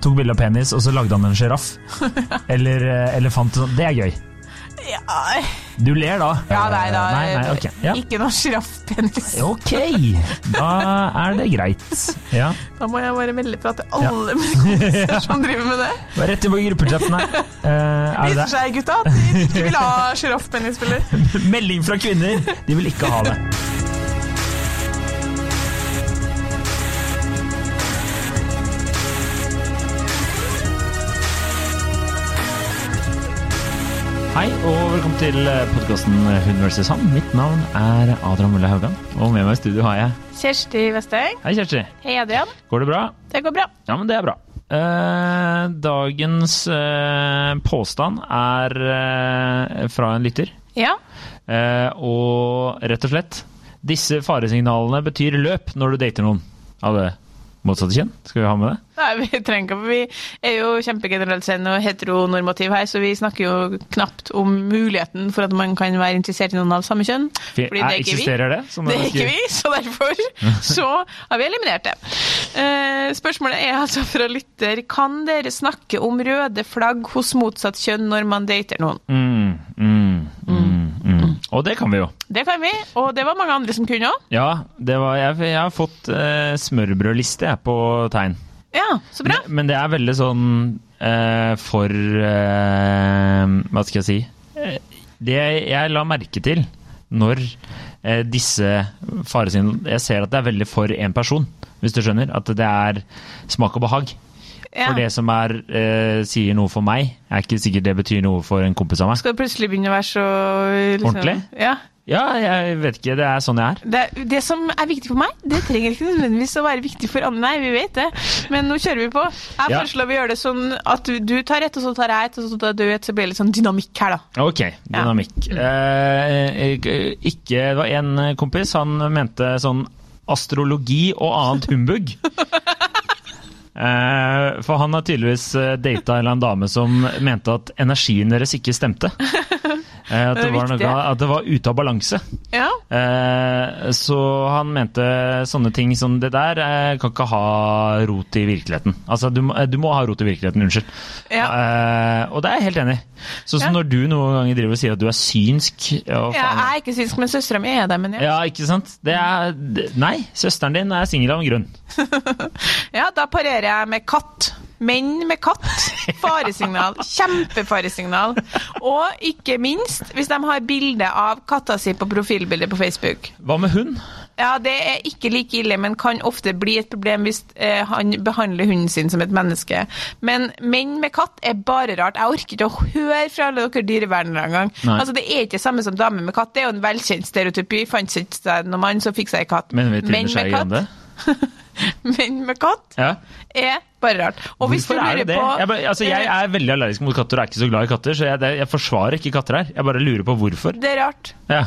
tok bilde av penis, og så lagde han en sjiraff. Eller eh, elefant. sånn. Det er gøy. Ja, Du ler da. ja nei da. Nei, nei, ok. Ja. Ikke noe sjiraffpenis. Ok, da er det greit. Ja. Da må jeg bare melde fra til alle ja. som driver med det. Bare rett på gruppechatten her. Eh, er det Viser seg, gutta, at de ikke vil ha sjiraffpenisspiller. Melding fra kvinner! De vil ikke ha det. Hei og velkommen til podkasten Hun vs. han. Mitt navn er Adrian Mulle Haugan, og med meg i studio har jeg Kjersti Vesteng. Hei, Kjersti. Hei, Adrian. Går det bra? Det går bra. Ja, men det er bra. Eh, dagens eh, påstand er eh, fra en lytter. Ja. Eh, og rett og slett Disse faresignalene betyr løp når du dater noen av det motsatte kjønn. Skal vi ha med det? Nei, vi trenger ikke, for vi er jo kjempegeneraliserende og heteronormativ her, så vi snakker jo knapt om muligheten for at man kan være interessert i noen av samme kjønn. Fordi det er ikke vi. Det? Det er ikke vi, så derfor så har vi eliminert det. Eh, spørsmålet er altså fra lytter Kan dere snakke om røde flagg hos motsatt kjønn når man dater noen? Mm, mm, mm, mm. Og det kan vi jo. Det kan vi, og det var mange andre som kunne òg. Ja, det var, jeg, jeg har fått eh, smørbrødliste jeg, på tegn. Ja, så bra. Men, men det er veldig sånn eh, for eh, Hva skal jeg si? Eh, Det jeg la merke til når eh, disse faresignalene Jeg ser at det er veldig for én person, hvis du skjønner. At det er smak og behag. Ja. For det som er, eh, sier noe for meg, er ikke sikkert det betyr noe for en kompis av meg. Skal du plutselig begynne å være så liksom, Ordentlig? Ja. Ja, jeg vet ikke. Det er sånn jeg er. Det, det som er viktig for meg, det trenger ikke nødvendigvis å være viktig for andre. Nei, vi vet det. Men nå kjører vi på. Jeg Ja. foreslår vi gjør det sånn at du, du tar ett, og så tar jeg ett, og så tar du ett, så blir det litt sånn dynamikk her, da. Ok, dynamikk. Eh, ikke Det var en kompis, han mente sånn astrologi og annet humbug. Eh, for han har tydeligvis eh, data en eller annen dame som mente at energien deres ikke stemte. Eh, at, Det er var noe, at det var ute av balanse. Ja. Eh, så han mente sånne ting som det der eh, kan ikke ha rot i virkeligheten. Altså, du, må- eh, du må ha rot i virkeligheten, unnskyld. Ja. Eh, og det er jeg helt enig i. Sånn som Ja. når du noen ganger driver og sier at du er synsk. Ja, jeg er ikke synsk, men søstera mi er det. Men ja. ja, ikke sant? Det er Nei, søsteren din er singel av en grunn. ja, da parerer jeg med katt. Menn med katt. Faresignal. Kjempefaresignal. Og ikke minst hvis de har bilde av katta si på profilbildet på Facebook. Hva med hund? Ja, det er ikke like ille, men kan ofte bli et problem hvis eh, han behandler hunden sin som et menneske. Men menn med katt er bare rart. Jeg orker ikke å høre fra alle dere dyrevernere engang. Altså, det er ikke det samme som damer med katt. Det er jo en velkjent stereotypi. Fant seg ikke noen mann, så fikk seg en katt. Men vet Trine Skei med Grande? Menn med katt Ja. er bare rart. Og hvis Hvorfor du er det det? på Jeg, bare, altså, jeg er veldig allergisk mot katter og er ikke så glad i katter, så jeg, det, jeg forsvarer ikke katter her. Jeg bare lurer på hvorfor. Det er rart. Ja.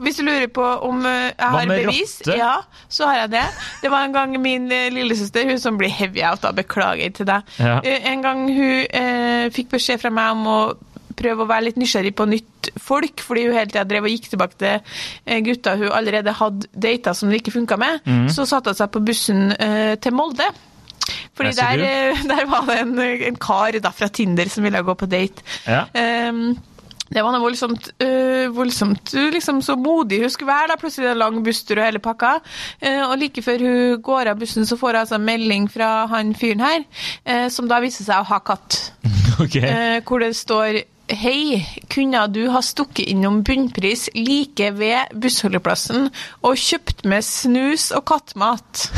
Hvis du lurer på om eh, jeg har bevis, rotte? ja, så har jeg det. Det var en gang min eh, lillesøster, hun som blir heavy out, da beklager til deg. Ja. Eh, En gang hun eh, fikk beskjed fra meg om å prøve å være litt nysgjerrig på nytt folk, fordi hun hele tida drev og gikk tilbake til eh, gutta hun allerede hadde data som det ikke funka med. Mm. Så satte hun seg på bussen eh, til Molde. Fordi Der eh, der var det en, en kar da, fra Tinder som ville gå på date. Ja. Um, det var noe voldsomt, øh, voldsomt liksom så modig hun skulle være. da, Plutselig en lang busstur og hele pakka. Eh, og like før hun går av bussen, så får hun altså en melding fra han fyren her, eh, som da viser seg å ha katt. Okay. Eh, hvor det står Hei, kunne du ha stukket innom bunnpris like ved bussholdeplassen og kjøpt med snus og kattmat?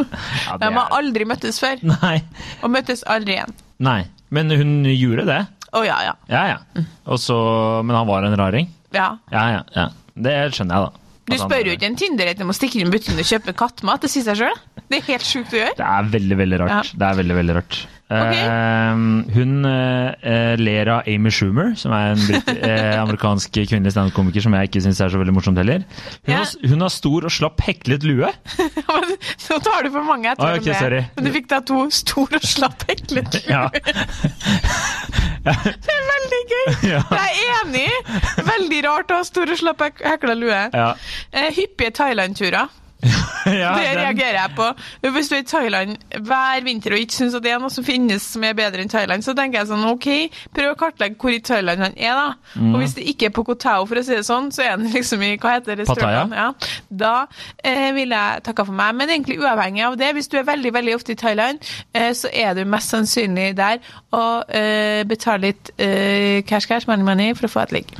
Ja, er... De har aldri møttes før, Nei. og møttes aldri igjen. Nei. Men hun gjorde det. Å ja, ja. Ja, ja. Og så, men han var en raring? ja. Ja, ja. ja. Det skjønner jeg, da. Du spør jo ikke en Tinder-etter om å stikke inn i butikken og kjøpe kattmat. Det sier seg sjøl. Det er helt sjukt å gjøre. Det er veldig, veldig rart. Ja. Det er veldig, veldig rart. Ok. Eh, hun uh, ler av Amy Schumer, som er en britt, uh, amerikansk kvinnelig standup-komiker som jeg ikke syns er så veldig morsomt heller. Hun, Ja. har, hun har stor og slapp heklet lue. Nå tar du for mange etter ah, okay, det. Men du fikk da to stor og slapp ekle Ja. Det er veldig gøy! Jeg er enig! Veldig rart å ha stor og slapp hek- hekla lue. Ja. Hyppige Thailand-turer. Ja, det reagerer jeg på. Hvis du er i Thailand hver vinter og ikke syns at det er noe som finnes som er bedre enn Thailand, så tenker jeg sånn OK, prøv å kartlegge hvor i Thailand han er, da. Mm. Og hvis det ikke er på Kotao, for å si det sånn, så er han liksom i Hva heter restauranten? Ja. Da eh, vil jeg takke for meg. Men egentlig uavhengig av det, hvis du er veldig veldig ofte i Thailand, eh, så er du mest sannsynlig der og eh, betaler litt eh, cash cash, money money, for å få et ligg.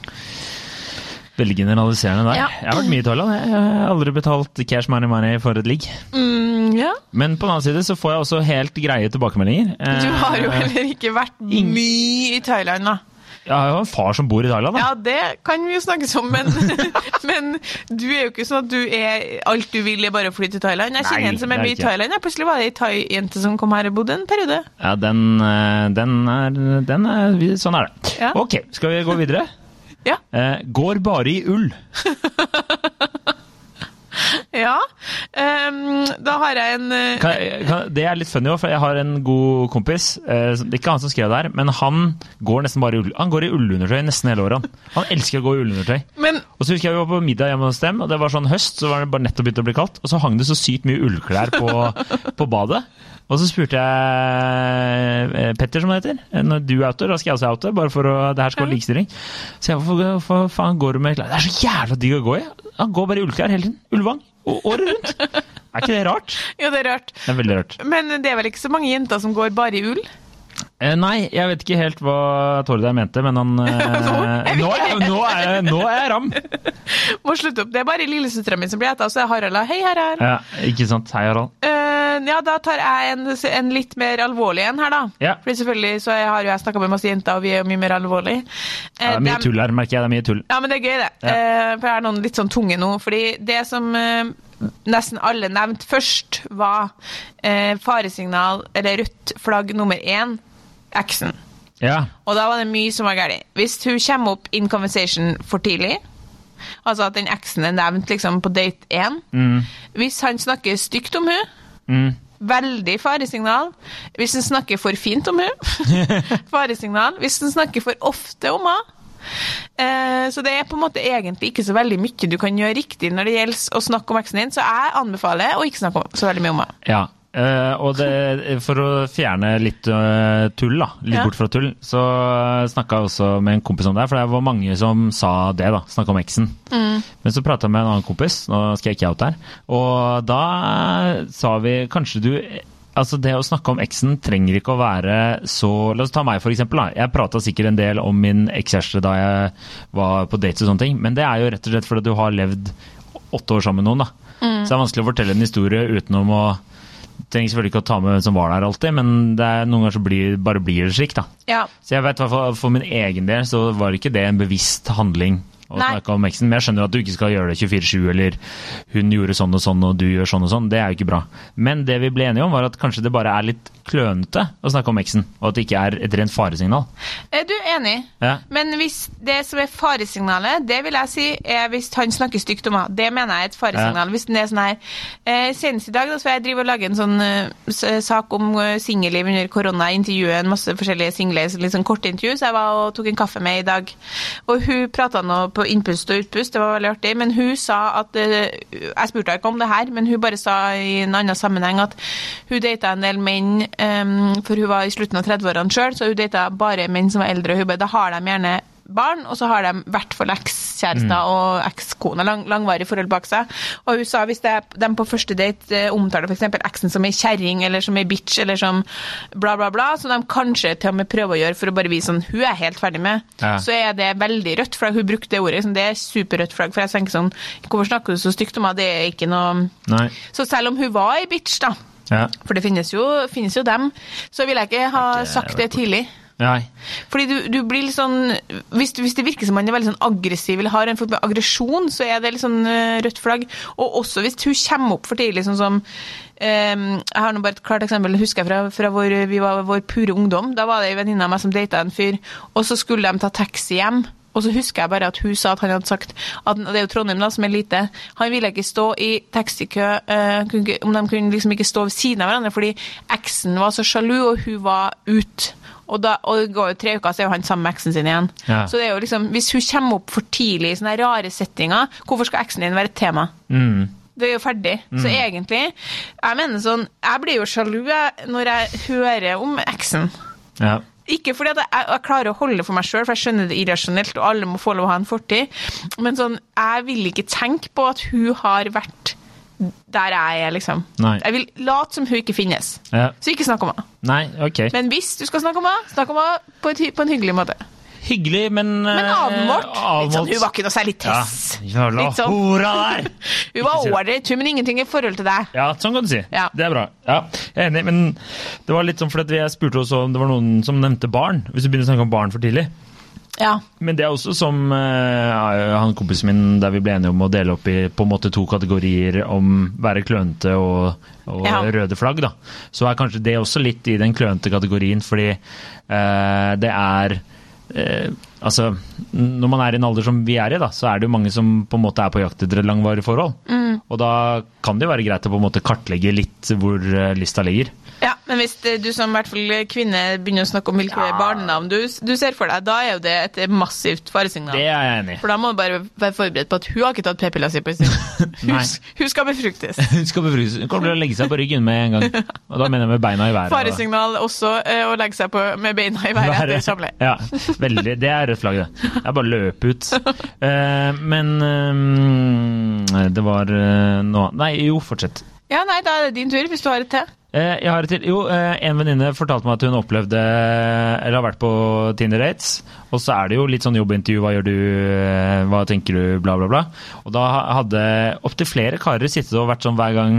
Veldig generaliserende der. Ja. Jeg har vært mye i Thailand. Jeg har aldri betalt cash money money for et ligg. Mm, ja. Men på den annen side så får jeg også helt greie tilbakemeldinger. Du har jo Eh, heller ikke vært mye i Thailand, da. Jeg har jo en far som bor i Thailand, da. Ja, det kan vi jo snakkes om, men, men du er jo ikke sånn at du er alt du vil er bare å fly til Thailand. Jeg Nei, kjenner en som er er mye i. Thailand. Jeg plutselig var det ei thai-jente som kom her og bodde en periode. Ja, den, eh, den er, den er Sånn er det. Ja. Ok, skal vi gå videre? Ja. Eh, går bare i ull. ja. Um, da har jeg en uh... Kan, kan, det er litt funny òg, for jeg har en god kompis. Uh, det ikke han som skrev det her, men han går nesten bare. Han går i ullundertøy nesten hele året. Han Han elsker å gå i ullundertøy. Men Og så husker jeg vi var på middag hjemme hos dem, og det var sånn høst, så var det bare nettopp begynt å bli kaldt. Og så hang det så sykt mye ullklær på, på badet. Og så spurte jeg eh, Petter, som det heter, når du er outer, da skal jeg også oute, bare for å Det her skal være likestilling. Så jeg hvorfor, hvorfor faen går du med klær? Det er så jævla digg å gå i! Han går bare i ullklær hele tiden. Ullvang. Året rundt. Er ikke det rart? Jo, det er rart. Det er veldig rart. Men det er vel ikke så mange jenter som går bare i ull? Eh, nei, jeg vet ikke helt hva Tordeir mente, men han eh, nå, er, nå, er, jeg- nå er jeg ram! Må slutte opp. Det er bare lillesøstera mi som blir heta, så er Harald da. Hei, Harald. Ja, ikke sant. Hei, Harald. Uh, ja, da tar jeg en, en litt mer alvorlig en her, da. Ja. Fordi selvfølgelig så har jo jeg snakka med masse jenter, og vi er jo mye mer alvorlige. Ja, det er mye tull her, merker jeg. Det er mye tull. Ja, men det er gøy, det. Ja. Uh, for jeg er noen litt sånn tunge nå. Fordi det som nesten alle nevnte først, var eh, faresignal, eller rødt flagg nummer én, eksen. Ja. Og da var det mye som var galt. Hvis hun kommer opp in conversation for tidlig, altså at den eksen er nevnt liksom på date én Mm, Hvis han snakker stygt om hun mm. Veldig faresignal. Hvis han snakker for fint om hun faresignal. Hvis han snakker for ofte om henne. Eh, så det er på en måte egentlig ikke så veldig mye du kan gjøre riktig når det gjelder å snakke om eksen din, så jeg anbefaler å ikke snakke så veldig mye om henne. Ja. Eh, og det, for å fjerne litt uh, tull, da, litt Ja. bort fra tull, så snakka jeg også med en kompis om det. For det var mange som sa det, da. Snakka om eksen. Mm. Men så prata jeg med en annen kompis, nå skal jeg ikke out her, og da sa vi kanskje du Altså Det å snakke om eksen trenger ikke å være så La oss ta meg, for eksempel. Da. Jeg prata sikkert en del om min ekskjæreste da jeg var på dates og sånne ting, men det er jo rett og slett fordi du har levd åtte år sammen med noen. da. Så det er vanskelig å fortelle en historie utenom å Trenger selvfølgelig ikke å ta med hvem som var der alltid, men det er noen ganger så blir, bare blir det slik, da. Ja. Så jeg vet i hvert fall for min egen del så var ikke det en bevisst handling Nei. snakke om eksen. Men jeg skjønner at du ikke skal gjøre det 24-7, eller hun gjorde sånn og sånn, og du gjør sånn og sånn. Det er jo ikke bra. Men det vi ble enige om, var at kanskje det bare er litt klønete å snakke om eksen, og at det ikke er et rent faresignal. Er du enig? Ja. Men hvis det som er faresignalet, det vil jeg si er hvis han snakker stygt om henne. Det mener jeg er et faresignal. Hvis den er sånn her eh, Senest i dag da, så jeg driver og lager en sånn uh, sak om uh, singelliv under korona. Intervjue en masse forskjellige single, litt sånn korte intervju. Så jeg var og tok en kaffe med i dag. Og hun prata nå på innpust og utpust, det var veldig artig. Men hun sa at eh, Jeg spurte ikke om det her, men hun bare sa i en annen sammenheng at hun data en del menn, for hun var i slutten av 30-årene sjøl, så hun data bare menn som var eldre. Og hun bare, da har de gjerne barn, og så har de i hvert fall ekskjærester og ekskone, lang, langvarig forhold bak seg. Og hun sa hvis det er, de på første date eh, omtaler f.eks. eksen som ei kjerring eller som ei bitch eller som bla, bla, bla, som de kanskje til og med prøver å gjøre for å bare vise sånn hun er helt ferdig med, Ja. så er det veldig rødt flagg. Hun brukte det ordet. Sånn, det er superrødt flagg. For jeg tenker sånn Hvorfor snakker du så stygt om henne? Det er ikke noe Nei. Så selv om hun var ei bitch, da, Ja. for det finnes jo, finnes jo dem, så ville jeg ikke ha sagt det tidlig. Nei. Fordi du, du blir litt sånn hvis, hvis det virker som man er veldig sånn aggressiv eller har en form for aggresjon, så er det litt sånn eh, rødt flagg. Og også hvis hun kommer opp for tidlig, sånn som ehm, Jeg har nå bare et klart eksempel, husker jeg fra, fra vår, vi var vår pure ungdom. Da var det ei venninne av meg som data en fyr, og så skulle de ta taxi hjem. Og så husker jeg bare at hun sa at han hadde sagt at Det er jo Trondheim da, som er lite. Han ville ikke stå i taxikø uh, om de kunne liksom ikke stå ved siden av hverandre, fordi eksen var så sjalu, og hun var ute. Og, da, og det går jo tre uker, så er jo han sammen med eksen sin igjen. Ja. Så det er jo liksom, hvis hun kommer opp for tidlig i sånne rare settinger, hvorfor skal eksen din være et tema? Mm. Det er jo ferdig. Så Mm. egentlig Jeg mener sånn Jeg blir jo sjalu når jeg hører om eksen. Ja. Ikke fordi at jeg, jeg klarer å holde det for meg sjøl, for jeg skjønner det irrasjonelt, og alle må få lov å ha en fortid, men sånn, jeg vil ikke tenke på at hun har vært der jeg er, liksom. Nei. Jeg vil late som hun ikke finnes. ja. Så ikke snakk om henne. Nei, ok. Men hvis du skal snakke om henne, snakk om henne på, på en hyggelig måte. Hyggelig, men Men eh, avmålt. Litt avmålt. sånn, hun var ikke noe særlig Ja, tess. jævla Litt sånn. hora der! Hun var ålreit, men ingenting i forhold til deg. Ja, sånn kan du si. Ja. Det er bra. Ja, jeg er enig, men det var litt sånn fordi jeg spurte også om det var noen som nevnte barn. Hvis du begynner å snakke om barn for tidlig. Ja. Men det er også som eh, han kompisen min, der vi ble enige om å dele opp i på en måte to kategorier om være klønete og, og Ja. røde flagg, da. Så er kanskje det også litt i den klønete kategorien, fordi eh, det er eh, Altså, når man er i en alder som vi er i, da, så er det jo mange som på en måte er på jakt etter et langvarig forhold. Og da kan det jo være greit å på en måte kartlegge litt hvor eh, lista ligger. Ja, men hvis det, du som i hvert fall kvinne begynner å snakke om hvilke barnenavn du, du ser for deg, da er jo det et massivt faresignal. Det er jeg enig i. For da må du bare være forberedt på at hun har ikke tatt p-pilla si på en stund. Hun, hun skal befruktes. Hun skal befruktes. Hun kommer til å legge seg på ryggen med en gang. Og da mener jeg med beina i været. og- Faresignal også eh, å legge seg på med beina i været etter samleie. Ja, veldig. Det er rødt flagg, det. Er bare å løpe ut. Uh, men eh, det var uh, nå Nei, jo, fortsett. Ja, nei, da er det din tur, hvis du har et til. Eh, jeg har et til. Jo, eh, en venninne fortalte meg at hun opplevde Eller har vært på Tinder-dates. Og så er det jo litt sånn jobbintervju. Hva gjør du? eh, Hva tenker du? Bla, bla, bla. Og da hadde opptil flere karer sittet og vært sånn hver gang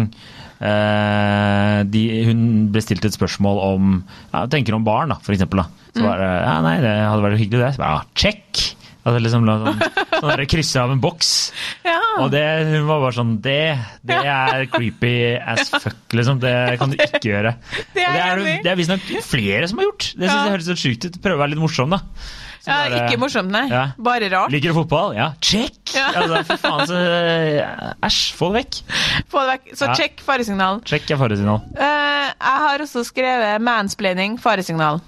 eh, de, hun ble stilt et spørsmål om ja, tenker om barn, da, for eksempel. Da. Så var det ja, nei, det hadde vært hyggelig, det. Så bare, ja, check! Altså liksom la sånn, sånn krysse av en boks. Ja. Og det, hun var bare sånn Det, det er creepy as fuck, liksom. Det kan du ikke gjøre. Det er Og det er, det er visstnok flere som har gjort. Det synes Ja. jeg høres så sjukt ut. Prøve å være litt morsom, da. Så ja, bare, ikke morsomt, nei. Ja. Bare rart. Liker du fotball? Ja. Check! Ja. Altså, for faen, så Æsj, få det vekk. Få det vekk. Så Ja. check faresignal. Check er faresignal. Uh, jeg har også skrevet mansplaining, faresignal.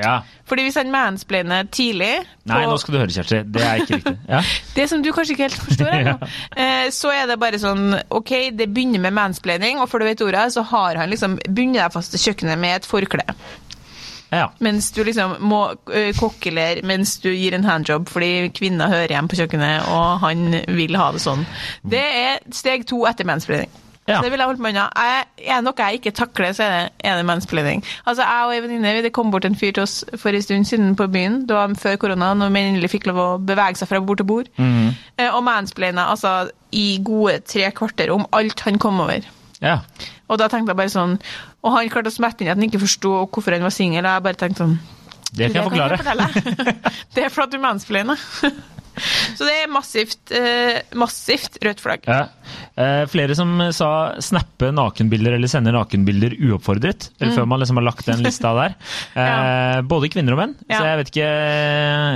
Ja. Fordi hvis han mansplainer tidlig Nei, nå skal du høre, Kjersti. Det er ikke riktig. Ja. Det som du kanskje ikke helt forstår ennå, ja. så er det bare sånn OK, det begynner med mansplaining, og før du vet ordet, så har han liksom bundet deg fast til kjøkkenet med et forkle. ja. Mens du liksom må uh, kokkelere mens du gir en handjob fordi kvinna hører hjemme på kjøkkenet, og han vil ha det sånn. Det er steg to etter mansplaining. Ja. Det ville jeg holdt meg unna. Jeg, er noe jeg ikke takler, så er det, er det mansplaining. Altså, jeg og ei venninne det kom bort en fyr til oss for en stund siden på byen. Det var før korona, når man endelig fikk lov å bevege seg fra bord til bord. Mm. Og mansplaina altså i gode tre kvarter om alt han kom over. ja. Og da tenkte jeg bare sånn Og han klarte å smette inn at han ikke forsto hvorfor han var singel, og jeg bare tenkte sånn Det kan jeg forklare. fortelle. det er for at du mansplainer. Så det er massivt, eh, massivt rødt flagg. Ja. Eh, flere som sa snappe nakenbilder eller sende nakenbilder uoppfordret. Mm. Før man liksom har lagt den lista der. Eh, Både kvinner og menn. Så jeg vet ikke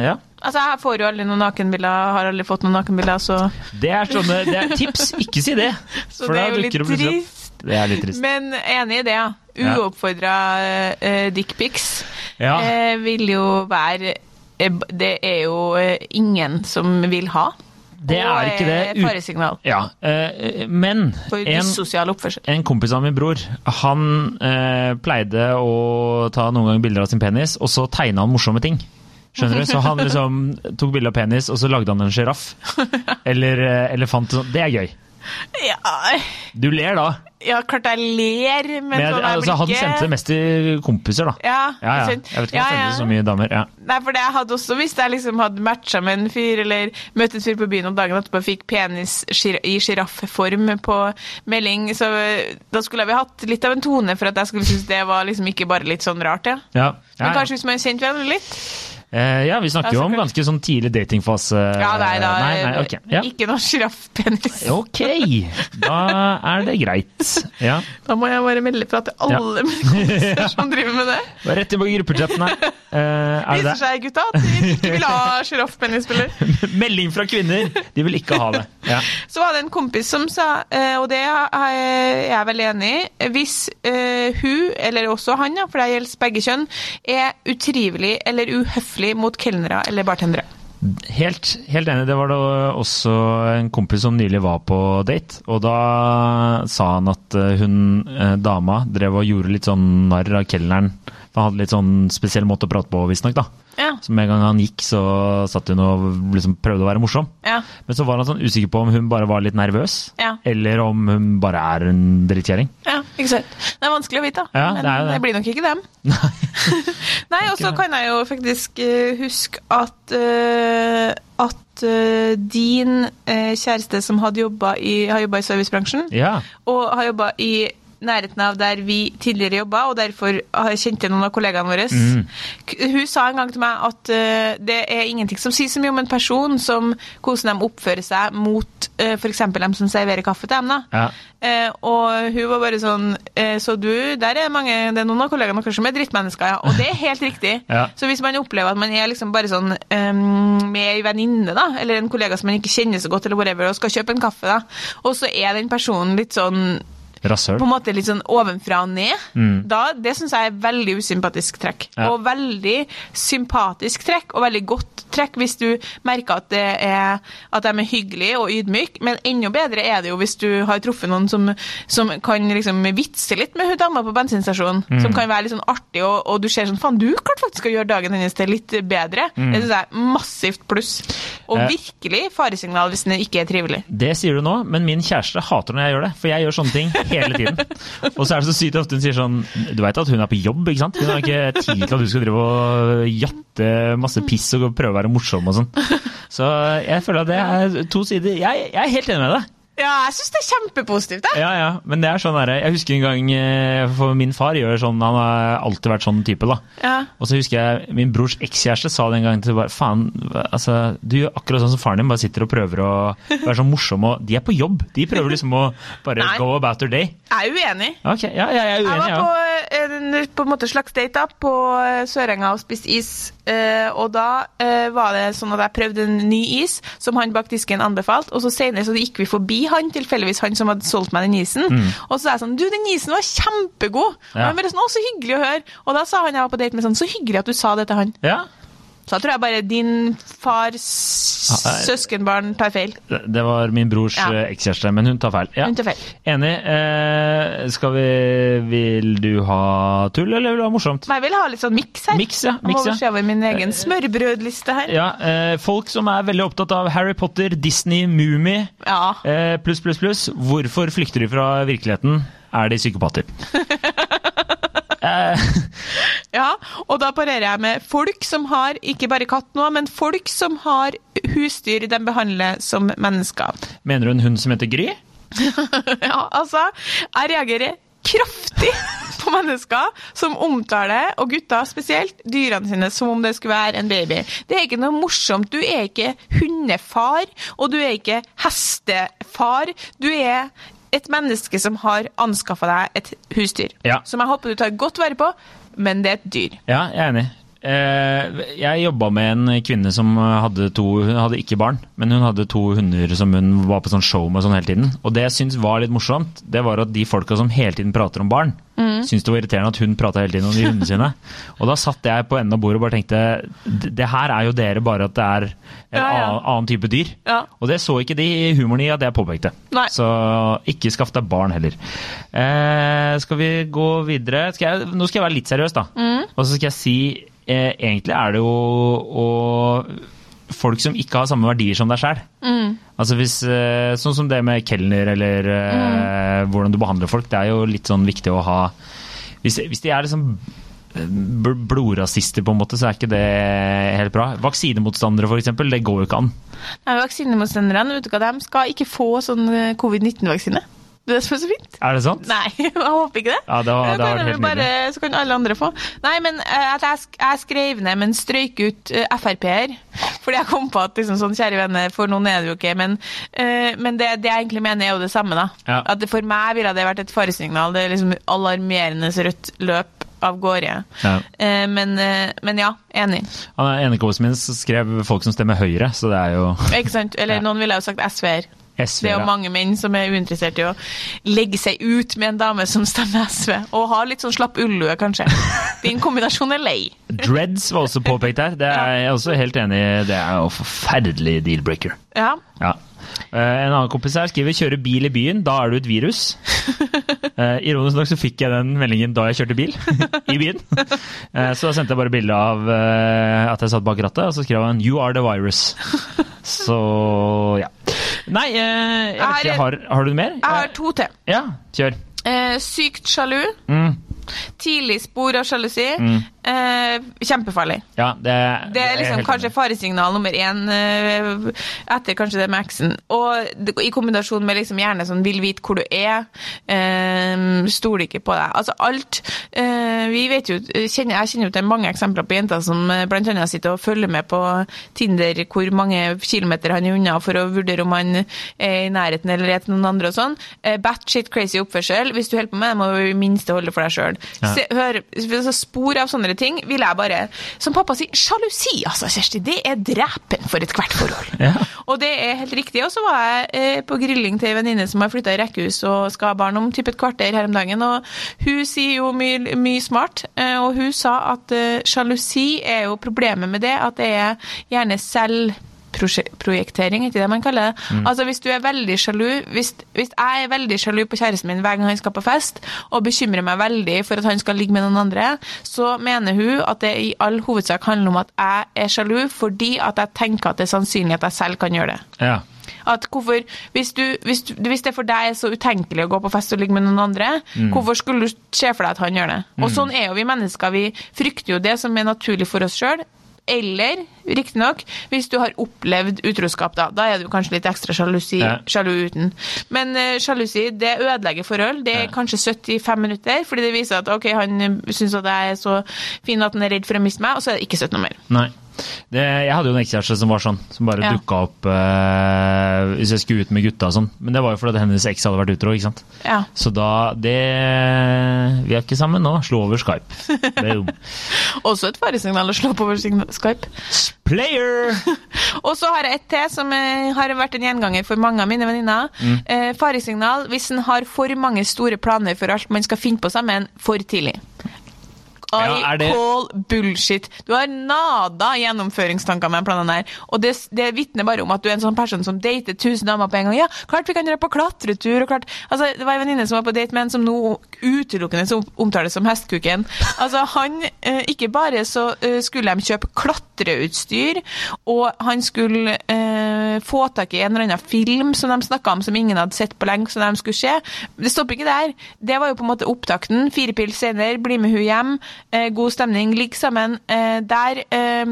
Ja. Altså, Jeg får jo aldri noen nakenbilder, har aldri fått noen nakenbilder, så, Det er sånne det er tips. Ikke si det! så For det er jo litt trist. Det er litt trist. Men enig i det, ja. Ja. Uoppfordra uh, dickpics Ja. uh, vil jo være Det er jo eh, ingen som vil ha. Det er ikke det. Eh, faresignal Ja. eh, Men en. En kompis av min bror han eh, pleide å ta noen ganger bilder av sin penis, og så tegna han morsomme ting. Skjønner du? Så han liksom tok bilde av penis, og så lagde han en sjiraff. Eller eh, elefant. sånn. Det er gøy. Ja, Du ler da. Ja, klart jeg ler, men, Men jeg, sånn jeg altså, han sendte det mest til kompiser, da. Ja, Ja, ja. Jeg vet ikke om han sendte så mye damer. Ja. Nei, for det jeg hadde også Hvis jeg liksom hadde matcha med en fyr, eller møtt en fyr på byen om dagen etterpå fikk penis i sjiraffform på melding, så eh, da skulle vi hatt litt av en tone for at jeg skulle synes det var liksom ikke bare litt sånn rart, ja. Ja. Ja, Men kanskje hvis man kjente hverandre litt? Eh, ja, vi snakker Ja, jo om ganske sånn tidlig datingfase. Ja, nei da. Nei, nei, ok. Ja. Ikke noe sjiraffpenis. Ok, da er det greit. Ja. Da må jeg bare melde fra til alle mine kompiser som driver med det. Rett inn på gruppechatten her. Eh, er Viser seg, gutta, at de ikke vil ha sjiraffpenisspiller. Melding fra kvinner! De vil ikke ha det. Ja. Så var det en kompis som sa, eh, og det er jeg veldig enig i, hvis eh, hun, eller også han, ja, for det gjelder begge kjønn, er utrivelig eller uhøflig mot kelnere eller bartendere. Helt, helt enig. Det var da også en kompis som nylig var på date. Og da sa han at eh, hun eh, dama drev og gjorde litt sånn narr av kelneren. For han hadde litt sånn spesiell måte å prate på, visstnok. Ja. Så med en gang han gikk, så satt hun og liksom prøvde å være morsom. Ja. Men så var han sånn usikker på om hun bare var litt nervøs, Ja. eller om hun bare er en drittkjerring. Ja, ikke sant. Det er vanskelig å vite, da. Ja, men det det. blir nok ikke dem. Nei, og så kan jeg jo faktisk eh, huske at eh, at eh, din kjæreste som hadde jobba i, har jobba i servicebransjen, Ja. og har jobba i nærheten av der vi tidligere jobba, og derfor har kjent noen av kollegaene våre. Mm. Hun sa en gang til meg at uh, det er ingenting som sier så mye om en person som hvordan de oppfører seg mot uh, f.eks. dem som serverer kaffe til dem. Ja. Uh, og hun var bare sånn eh, Så du, der er mange Det er noen av kollegaene deres som er drittmennesker, ja. Og det er helt riktig. Ja. Så hvis man opplever at man er liksom bare sånn um, med ei venninne, da, eller en kollega som man ikke kjenner så godt, eller whatever, og skal kjøpe en kaffe, da, og så er den personen litt sånn Rasshøl. på en måte litt sånn ovenfra og ned, Mm. da, det syns jeg er veldig usympatisk trekk. Ja. Og veldig sympatisk trekk, og veldig godt trekk hvis du merker at, det er, at de er hyggelige og ydmyke, men enda bedre er det jo hvis du har truffet noen som, som kan liksom vitse litt med hun dama på bensinstasjonen, Mm. som kan være litt sånn artig, og, og du ser sånn faen, du klarte faktisk å gjøre dagen hennes til litt bedre. Det syns jeg er massivt pluss. Og Mm. Eh. virkelig faresignal hvis den ikke er trivelig. Det sier du nå, men min kjæreste hater når jeg gjør det. For jeg gjør sånne ting hele tiden. Og så er det så sykt ofte hun sier sånn Du veit at hun er på jobb, ikke sant? Hun har ikke tid til at du skal drive og jatte masse piss og prøve å være morsom og sånn. Så jeg føler at det er to sider. Jeg, jeg er helt enig med deg. Ja, jeg syns det er kjempepositivt, jeg. Ja, ja, men det er sånn der, Jeg husker en gang eh, For min far gjør sånn, han har alltid vært sånn type, da. Ja. Og så husker jeg min brors ekskjæreste sa det en gang til bare Faen, altså, du gjør akkurat sånn som faren din, bare sitter og prøver å være sånn morsom, og de er på jobb. De prøver liksom å bare Nei. go about their day. Jeg er uenig. Okay, ja, ja, jeg er Jeg uenig, var ja. på en på en måte slags date da, på eh, Sørenga og spiste is. eh, og da eh, var det sånn at jeg prøvde en ny is som han bak disken anbefalte. Og så senere så gikk vi forbi han, tilfeldigvis han som hadde solgt meg den isen. Og så sa jeg sånn Du, den isen var kjempegod! Og Mm. Ja. han bare sånn Å, så hyggelig å høre. Og da sa han jeg var på date med sånn Så hyggelig at du sa det til han. ja. Så da tror jeg bare din fars søskenbarn tar feil. Det var min brors Ja. eh, ekskjæreste, men hun tar feil. Ja. Hun tar feil. Enig. Eh, skal vi Vil du ha tull, eller vil du ha morsomt? Jeg vil ha litt sånn miks her. Mix, ja, Jeg må se over min egen smørbrødliste her. Ja, eh, Folk som er veldig opptatt av Harry Potter, Disney, Mumie Ja. eh, pluss, pluss, pluss. Hvorfor flykter de fra virkeligheten? Er de psykopater? eh, Ja, og da parerer jeg med folk som har, ikke bare katt nå, men folk som har husdyr de behandler som mennesker. mener du en hund som heter Gry? Ja, altså, jeg reagerer kraftig på mennesker som omtaler, og gutter spesielt, dyrene sine som om det skulle være en baby. Det er ikke noe morsomt. Du er ikke hundefar, og du er ikke hestefar. Du er et menneske som har anskaffa deg et husdyr. Ja. Som jeg håper du tar godt vare på, men det er et dyr. Ja, jeg er enig. Eh, jeg jobba med en kvinne som hadde to Hun hadde ikke barn, men hun hadde to hunder som hun var på sånn show med sånn hele tiden. Og det jeg syntes var litt morsomt, det var at de folka som hele tiden prater om barn, Mm. syntes det var irriterende at hun prata hele tiden om de hundene sine. Og da satt jeg på enden av bordet og bare tenkte Det her er jo dere, bare at det er en Ja, ja. Annen, type dyr. Ja. Og det så ikke de humoren i at jeg påpekte. Nei. Så ikke skaff deg barn heller. Eh, skal vi gå videre? Skal jeg, nå skal jeg være litt seriøs, da. Mm. Og så skal jeg si Egentlig er det jo å folk som ikke har samme verdier som deg sjøl. Mm. Altså hvis, eh, sånn som det med kelner eller eh, Mm. hvordan du behandler folk. Det er jo litt sånn viktig å ha Hvis, hvis de er liksom eh, blodrasister, på en måte, så er ikke det helt bra. Vaksinemotstandere, f.eks., det går jo ikke an. Nei, Vaksinemotstanderne vet du hva, de skal ikke få sånn eh, covid-19-vaksine. Det som er så fint. Er det sant? Nei, jeg håper ikke det. Ja, det var- det de helt bare, Så kan alle andre få. Nei, men eh, jeg, jeg skrev ned, men strøyk ut uh, Frp-er. Fordi jeg kom på at liksom sånn, kjære venner, for noen er det jo ikke. Men, uh, men det, det jeg egentlig mener, er jo det samme, da. Ja. At det, for meg ville det vært et faresignal. Det er liksom alarmerende rødt løp av gårde. Ja. Uh, men, uh, men ja, enig. Han er ene kompisen min skrev folk som stemmer Høyre, så det er jo Ikke sant? Eller Ja. noen ville jo sagt SV-er. SV, Det er jo mange menn som er uinteressert i å legge seg ut med en dame som stemmer SV, og ha litt sånn slapp ullue, kanskje. Din kombinasjon er lei. Dreads var også påpekt her. Det er jeg også helt enig i. Det er jo forferdelig deal-breaker. Ja. Ja. Eh, en annen kompis her skriver 'kjøre bil i byen, da er du et virus'. Eh, ironisk nok så fikk jeg den meldingen da jeg kjørte bil i byen. Eh, så da sendte jeg bare bilde av at jeg satt bak rattet, og så skrev han 'You are the virus'. Så ja. Nei, eh, jeg vet ikke, har, har du mer? Jeg har to til. Ja, kjør. Eh, sykt sjalu. Mm. Tidlig spor av sjalusi. Eh, kjempefarlig. Ja, det, Det er liksom kanskje faresignal nummer én eh, etter kanskje det med eksen. Og det, i kombinasjon med liksom gjerne sånn vil vite hvor du er, eh, stoler ikke på deg. Altså alt eh, Vi vet jo, kjenner, Jeg kjenner jo til mange eksempler på jenter som eh, blant annet sitter og følger med på Tinder hvor mange kilometer han er unna for å vurdere om han er i nærheten eller er til noen andre og sånn. Eh, Batshit crazy oppførsel. Hvis du holder på med det, må du i minste holde for deg sjøl. Ja. Hør, altså spor av sånne ting vil jeg bare Som pappa sier, sjalusi, altså, Kjersti. Det er drepen for ethvert forhold. Ja. Og det er helt riktig. Og så var jeg eh, på grilling til ei venninne som har flytta i rekkehus og skal ha barn om typ et kvarter her om dagen, og hun sier jo mye, mye smart, eh, og hun sa at eh, sjalusi er jo problemet med det, at det er gjerne selv Projektering, ikke det man kaller det. Altså Hvis du er veldig sjalu hvis, hvis jeg er veldig sjalu på kjæresten min hver gang han skal på fest, og bekymrer meg veldig for at han skal ligge med noen andre, så mener hun at det i all hovedsak handler om at jeg er sjalu fordi at jeg tenker at det er sannsynlig at jeg selv kan gjøre det. Ja. At hvorfor, hvis, du, hvis, du, hvis det for deg er så utenkelig å gå på fest og ligge med noen andre, hvorfor skulle du se for deg at han gjør det? Og sånn er jo vi mennesker. Vi frykter jo det som er naturlig for oss sjøl. Eller, riktignok, hvis du har opplevd utroskap, da. Da er du kanskje litt ekstra sjalusi, Ja. sjalu uten. Men uh, sjalusi, det ødelegger forhold. Det er Ja. kanskje 75 minutter, fordi det viser at ok, han syns at jeg er så fin at han er redd for å miste meg, og så er det ikke 17 noe mer. Nei. Det, jeg hadde jo en ekskjæreste som var sånn, som bare Ja. dukka opp uh, hvis jeg skulle ut med gutta og sånn. Men det var jo fordi hennes eks hadde vært utro, ikke sant. Ja. Så da det Vi er ikke sammen nå. Slå over Skype. Også et faresignal å slå på over Skype. Player! Og så har jeg et til som eh, har vært en gjenganger for mange av mine venninner. Mm. Eh, faresignal hvis en har for mange store planer for alt man skal finne på sammen for tidlig. I det- call bullshit. Du har nada gjennomføringstanker med den planen der. Og det, det vitner bare om at du er en sånn person som dater tusen damer på en gang. Ja, klart vi kan dra på klatretur, og klart Altså, det var en venninne som var på date med en som nå utelukkende som omtales som hestkuken. Altså, han eh, Ikke bare så eh, skulle de kjøpe klatreutstyr, og han skulle eh, få tak i en eller annen film som de snakka om som ingen hadde sett på lenge, som de skulle se. Det stopper ikke der. Det var jo på en måte opptakten. Fire pils senere, bli med hun hjem, god stemning, ligg sammen. Eh, der eh,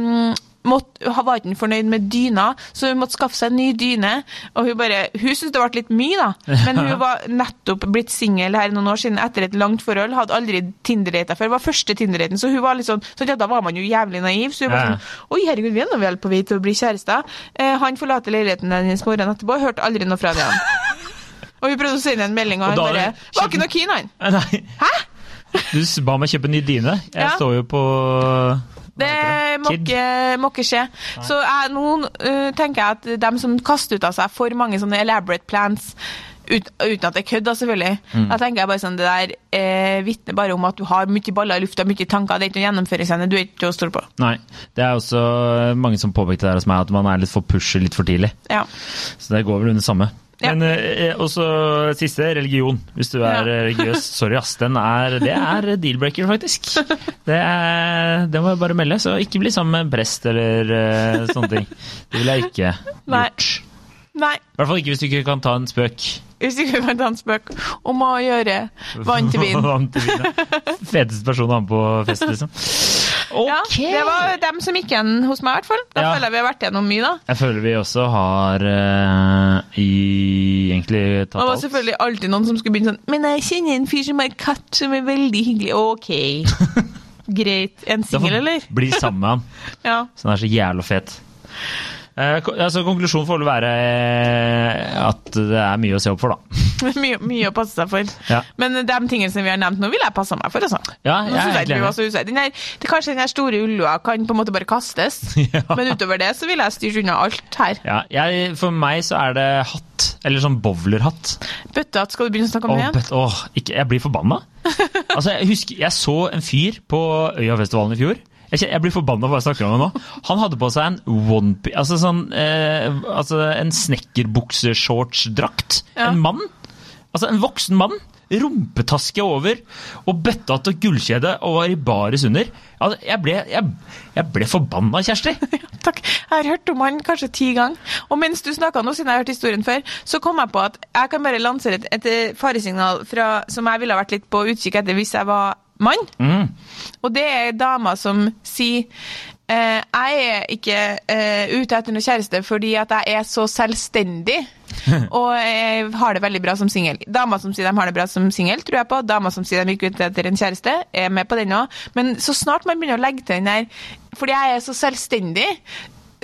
måtte, var ikke fornøyd med dyna, så hun måtte skaffe seg en ny dyne. Og hun bare, hun syntes det ble litt mye, da. Men hun var nettopp blitt singel her noen år siden etter et langt forhold. Hadde aldri Tinder-data før. Det var første Tinder-daten, så hun var litt sånn, så ja, da var man jo jævlig naiv. Så hun var sånn Oi, herregud, vi er nå vel på vei til å bli kjærester. Eh, han forlater leiligheten hennes morgenen etterpå, hørte aldri noe fra det. Og vi prøvde å sende en melding, og Og han bare Var ikke noe keen, han. Nei. Hæ? Du ba meg kjøpe ny dyne. Jeg Ja. står jo på Det må ikke, må ikke skje. Så jeg, nå uh, tenker jeg at de som kaster ut av seg for mange sånne elaborate plans ut, uten at det er kødd, da, selvfølgelig. Mm. Da tenker jeg bare sånn, Det der eh, vitner bare om at du har mye baller i lufta, mye tanker. Det er ikke noe gjennomføringsevne. Du er ikke å stole på. Nei. Det er også mange som påpekte det hos meg, at man er litt for pushy litt for tidlig. Ja. Så det går vel under samme. Ja. Men eh, også siste, religion. Hvis du er Ja. eh, religiøs. Sorry, ass. Den er, det er deal-breaker, faktisk. Det, er, det må jeg bare melde. Så ikke bli sammen med en prest eller uh, sånne ting. Det ville jeg ikke gjort. Nei. I hvert fall ikke hvis du ikke kan ta en spøk. Hvis du ikke kan ta en spøk om å gjøre vann til vin. Vann til vin, ja. Feteste person å ha med på fest, liksom. Ja, det var dem som gikk igjen hos meg, i hvert fall. Da Ja. føler jeg vi har vært gjennom mye, da. Jeg føler vi også har uh, i, egentlig tatt alt. Det var alt. selvfølgelig alltid noen som skulle begynne sånn Men jeg kjenner en fyr som har katt som er veldig hyggelig. Ok. Greit. En singel, eller? Bli sammen med han. Ja. Så han er så jævla fet. Eh, altså, konklusjonen får vel være eh, at det er mye å se opp for, da. mye, mye å passe seg for. Ja. Men de tingene som vi har nevnt nå, vil jeg passe meg for. Altså. Ja, jeg er helt enig. Den her, det, kanskje den her store ullua kan på en måte bare kastes, Ja. men utover det så vil jeg styre unna alt her. Ja, jeg, for meg så er det hatt, eller sånn bowlerhatt. Bøttehatt, skal du begynne å snakke om oh, igjen? åh, ikke, jeg blir forbanna. Altså, jeg husker, jeg så en fyr på Øyafestivalen i fjor. Jeg, jeg blir forbanna bare jeg snakker om det nå. Han hadde på seg en one altså sånn, eh, altså en snekkerbukseshortsdrakt. Ja. En mann. Altså en voksen mann. Rumpetaske over og bøttehatt og gullkjede og var i baris under. Altså, jeg, ble, jeg, jeg ble forbanna, Kjersti. Takk. Jeg har hørt om han kanskje ti ganger. Og mens du snakka nå, siden jeg har hørt historien før, så kom jeg på at jeg kan bare lansere et, et faresignal fra, som jeg ville ha vært litt på utkikk etter hvis jeg var mann. Mm. Og det er damer som sier eh, jeg er ikke eh, ute etter noe kjæreste fordi at jeg er så selvstendig. og jeg har det veldig bra som singel. Damer som sier de har det bra som singel, tror jeg på. Damer som sier de er ut ute etter en kjæreste, er med på den òg. Men så snart man begynner å legge til den der fordi jeg er så selvstendig,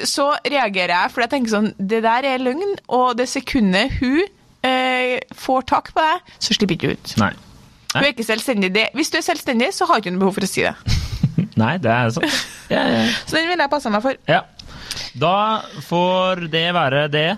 så reagerer jeg, for jeg tenker sånn Det der er løgn, og det sekundet hun eh, får tak på deg, så slipper ikke du ut. Nei. Du er ikke selvstendig. Det, hvis du er selvstendig, så har du ikke noe behov for å si det. Nei, det er sånn. Ja, ja. Så den vil jeg passe meg for. ja. Da får det være det.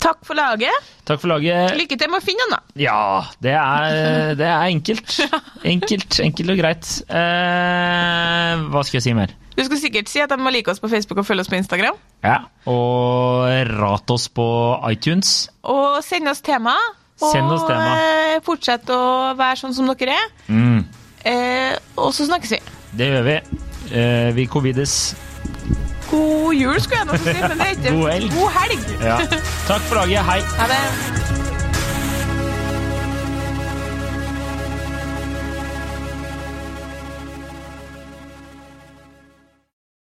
Takk for laget. Takk for laget. Lykke til med å finne den, da. Ja, det er, det er enkelt. Enkelt, enkelt og greit. Eh, hva skal jeg si mer? Du skal sikkert si at de må like oss på Facebook og følge oss på Instagram. Ja, Og rate oss på iTunes. Og sende oss tema. Og Send oss tema. eh, fortsett å være sånn som dere er. Mm, Eh, og så snakkes vi. det gjør vi. Eh, vi covides. God jul, skulle jeg nå si, men det er ikke God helg. God helg. Ja. Takk for laget. Hei. Ha det.